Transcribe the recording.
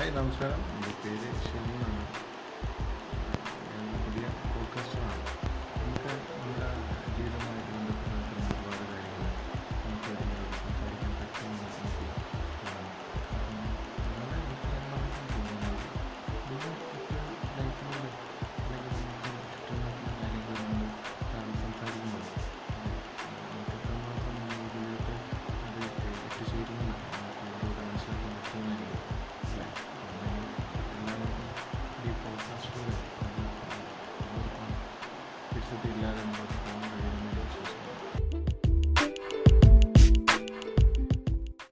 Hey, namaskaram. Meu nome é Shelinana. Şu birlerin bakımını verilmesi